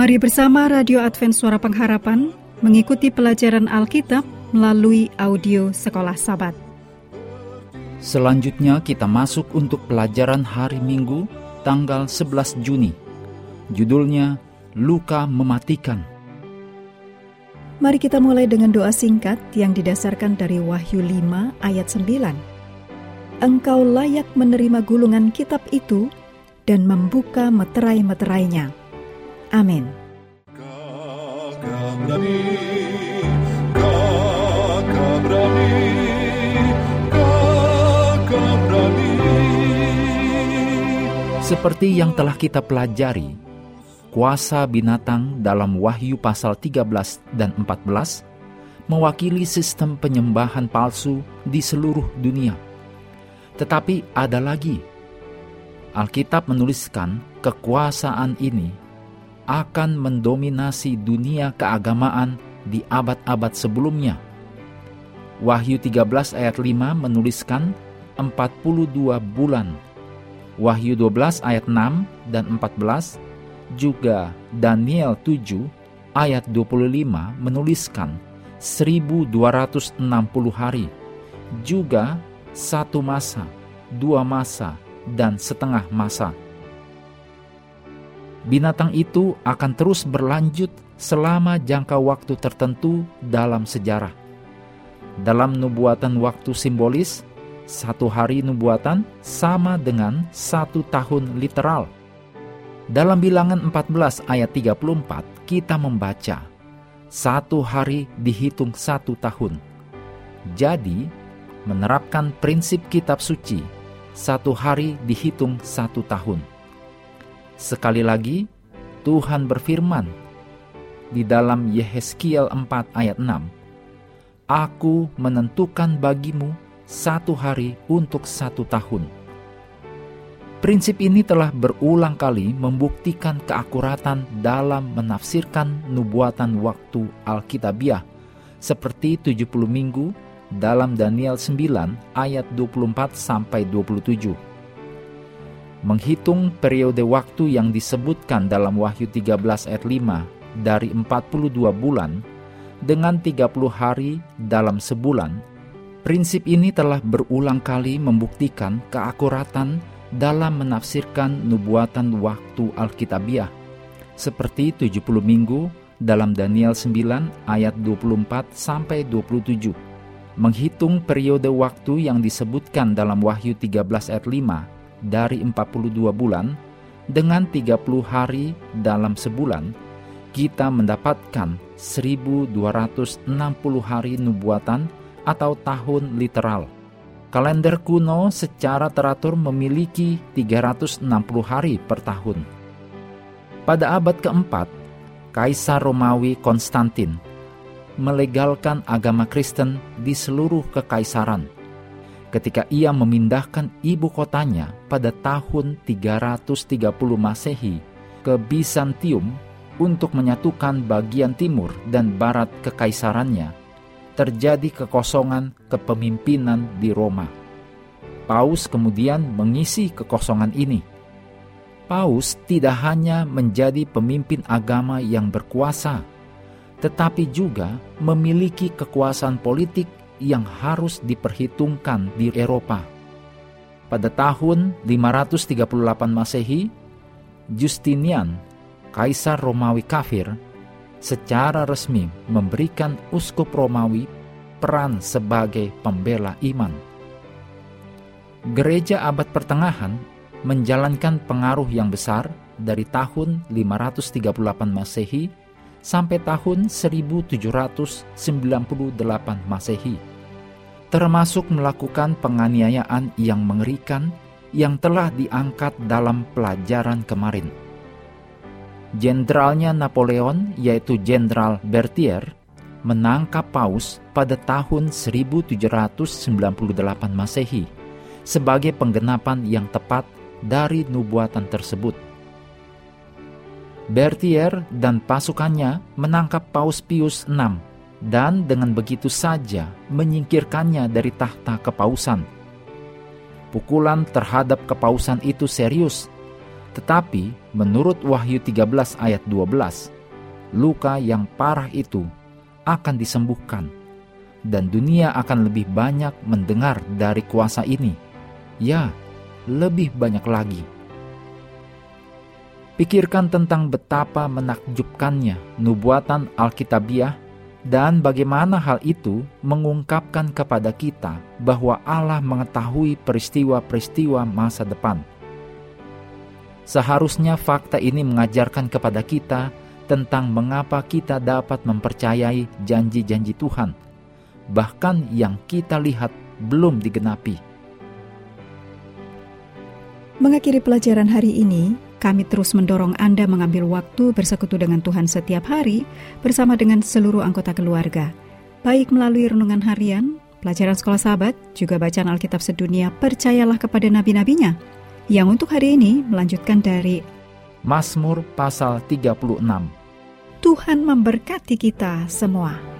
Mari bersama Radio Advent Suara Pengharapan mengikuti pelajaran Alkitab melalui audio Sekolah Sabat. Selanjutnya kita masuk untuk pelajaran hari Minggu tanggal 11 Juni. Judulnya Luka Mematikan. Mari kita mulai dengan doa singkat yang didasarkan dari Wahyu 5 ayat 9. Engkau layak menerima gulungan kitab itu dan membuka meterai-meterainya Amin. Seperti yang telah kita pelajari, kuasa binatang dalam Wahyu pasal 13 dan 14 mewakili sistem penyembahan palsu di seluruh dunia. Tetapi ada lagi. Alkitab menuliskan kekuasaan ini akan mendominasi dunia keagamaan di abad-abad sebelumnya. Wahyu 13 ayat 5 menuliskan 42 bulan. Wahyu 12 ayat 6 dan 14 juga Daniel 7 ayat 25 menuliskan 1260 hari. Juga satu masa, dua masa, dan setengah masa binatang itu akan terus berlanjut selama jangka waktu tertentu dalam sejarah. Dalam nubuatan waktu simbolis, satu hari nubuatan sama dengan satu tahun literal. Dalam bilangan 14 ayat 34, kita membaca, satu hari dihitung satu tahun. Jadi, menerapkan prinsip kitab suci, satu hari dihitung satu tahun. Sekali lagi, Tuhan berfirman di dalam Yehezkiel 4 ayat 6, Aku menentukan bagimu satu hari untuk satu tahun. Prinsip ini telah berulang kali membuktikan keakuratan dalam menafsirkan nubuatan waktu Alkitabiah, seperti 70 minggu dalam Daniel 9 ayat 24 sampai 27 menghitung periode waktu yang disebutkan dalam Wahyu 13 ayat 5 dari 42 bulan dengan 30 hari dalam sebulan, prinsip ini telah berulang kali membuktikan keakuratan dalam menafsirkan nubuatan waktu Alkitabiah, seperti 70 minggu dalam Daniel 9 ayat 24 sampai 27. Menghitung periode waktu yang disebutkan dalam Wahyu 13 ayat 5 dari 42 bulan dengan 30 hari dalam sebulan, kita mendapatkan 1260 hari nubuatan atau tahun literal. Kalender kuno secara teratur memiliki 360 hari per tahun. Pada abad keempat, Kaisar Romawi Konstantin melegalkan agama Kristen di seluruh kekaisaran ketika ia memindahkan ibu kotanya pada tahun 330 Masehi ke Bizantium untuk menyatukan bagian timur dan barat kekaisarannya, terjadi kekosongan kepemimpinan di Roma. Paus kemudian mengisi kekosongan ini. Paus tidak hanya menjadi pemimpin agama yang berkuasa, tetapi juga memiliki kekuasaan politik yang harus diperhitungkan di Eropa. Pada tahun 538 Masehi, Justinian, kaisar Romawi kafir, secara resmi memberikan uskup Romawi peran sebagai pembela iman. Gereja abad pertengahan menjalankan pengaruh yang besar dari tahun 538 Masehi sampai tahun 1798 Masehi, termasuk melakukan penganiayaan yang mengerikan yang telah diangkat dalam pelajaran kemarin. Jenderalnya Napoleon, yaitu Jenderal Berthier, menangkap Paus pada tahun 1798 Masehi sebagai penggenapan yang tepat dari nubuatan tersebut. Berthier dan pasukannya menangkap Paus Pius VI dan dengan begitu saja menyingkirkannya dari tahta kepausan. Pukulan terhadap kepausan itu serius, tetapi menurut Wahyu 13 ayat 12, luka yang parah itu akan disembuhkan, dan dunia akan lebih banyak mendengar dari kuasa ini. Ya, lebih banyak lagi. Pikirkan tentang betapa menakjubkannya nubuatan Alkitabiah dan bagaimana hal itu mengungkapkan kepada kita bahwa Allah mengetahui peristiwa-peristiwa masa depan. Seharusnya fakta ini mengajarkan kepada kita tentang mengapa kita dapat mempercayai janji-janji Tuhan, bahkan yang kita lihat belum digenapi. Mengakhiri pelajaran hari ini, kami terus mendorong Anda mengambil waktu bersekutu dengan Tuhan setiap hari bersama dengan seluruh anggota keluarga, baik melalui renungan harian, pelajaran sekolah sahabat, juga bacaan Alkitab sedunia, percayalah kepada nabi-nabinya, yang untuk hari ini melanjutkan dari Mazmur pasal 36. Tuhan memberkati kita semua.